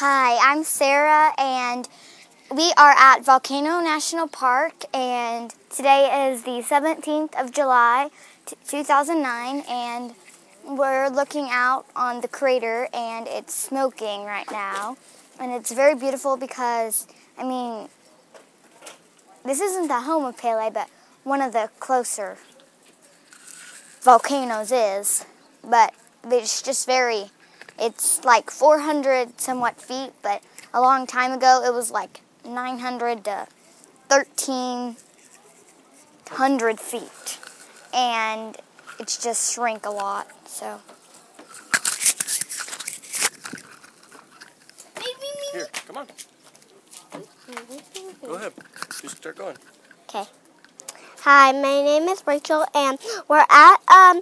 Hi, I'm Sarah, and we are at Volcano National Park, and today is the 17th of July, 2009, and we're looking out on the crater, and it's smoking right now. And it's very beautiful because, I mean, this isn't the home of Pele, but one of the closer volcanoes is. But it's just very it's like 400 somewhat feet, but a long time ago it was like 900 to 1300 feet. And it's just shrink a lot, so. Here, come on. Go ahead. Just start going. Okay. Hi, my name is Rachel, and we're at um,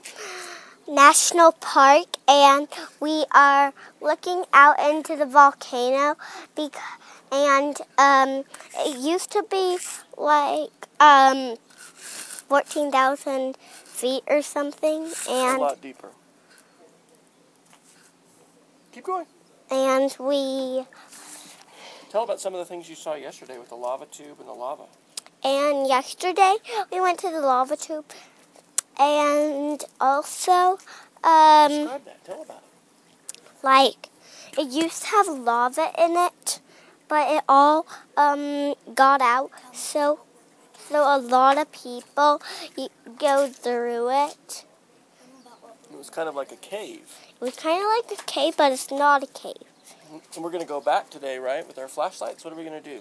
National Park, and we are looking out into the volcano. Because, and um, it used to be like um, 14,000 feet or something. And a lot deeper. Keep going. And we. Tell about some of the things you saw yesterday with the lava tube and the lava. And yesterday we went to the lava tube and also um, Describe that. Tell about it. Like it used to have lava in it, but it all um, got out. So so a lot of people go through it. It was kind of like a cave. It was kind of like a cave, but it's not a cave. And we're going to go back today, right, with our flashlights. What are we going to do?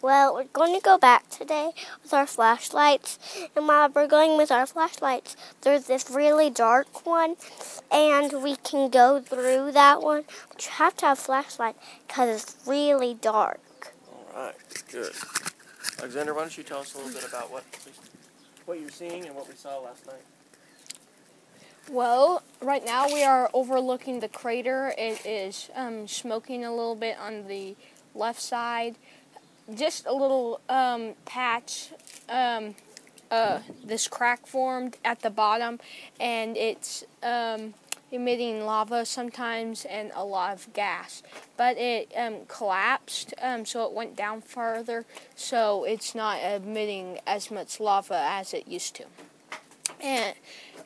Well, we're going to go back today with our flashlights. And while we're going with our flashlights, there's this really dark one. And we can go through that one. But you have to have a flashlight because it's really dark. All right, good. Alexander, why don't you tell us a little bit about what, what you're seeing and what we saw last night? Well, right now we are overlooking the crater. It is um, smoking a little bit on the left side. Just a little um, patch. Um, uh, this crack formed at the bottom, and it's um, emitting lava sometimes and a lot of gas. But it um, collapsed, um, so it went down further, so it's not emitting as much lava as it used to. And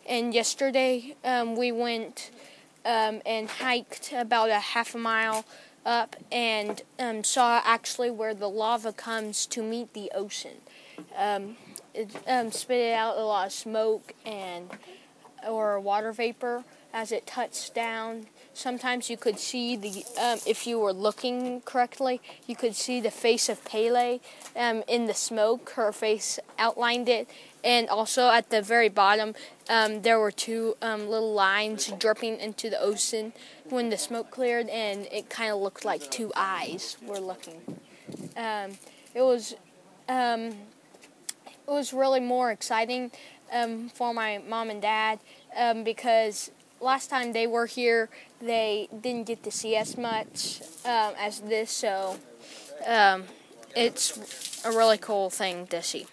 and yesterday um, we went um, and hiked about a half a mile up and um, saw actually where the lava comes to meet the ocean. Um, it um, spit out a lot of smoke and or water vapor as it touched down. Sometimes you could see the, um, if you were looking correctly, you could see the face of Pele um, in the smoke. Her face outlined it. And also at the very bottom, um, there were two um, little lines dripping into the ocean when the smoke cleared, and it kind of looked like two eyes were looking. Um, it was um, it was really more exciting for my mom and dad because last time they were here, they didn't get to see as much um, as this, so um, it's a really cool thing to see.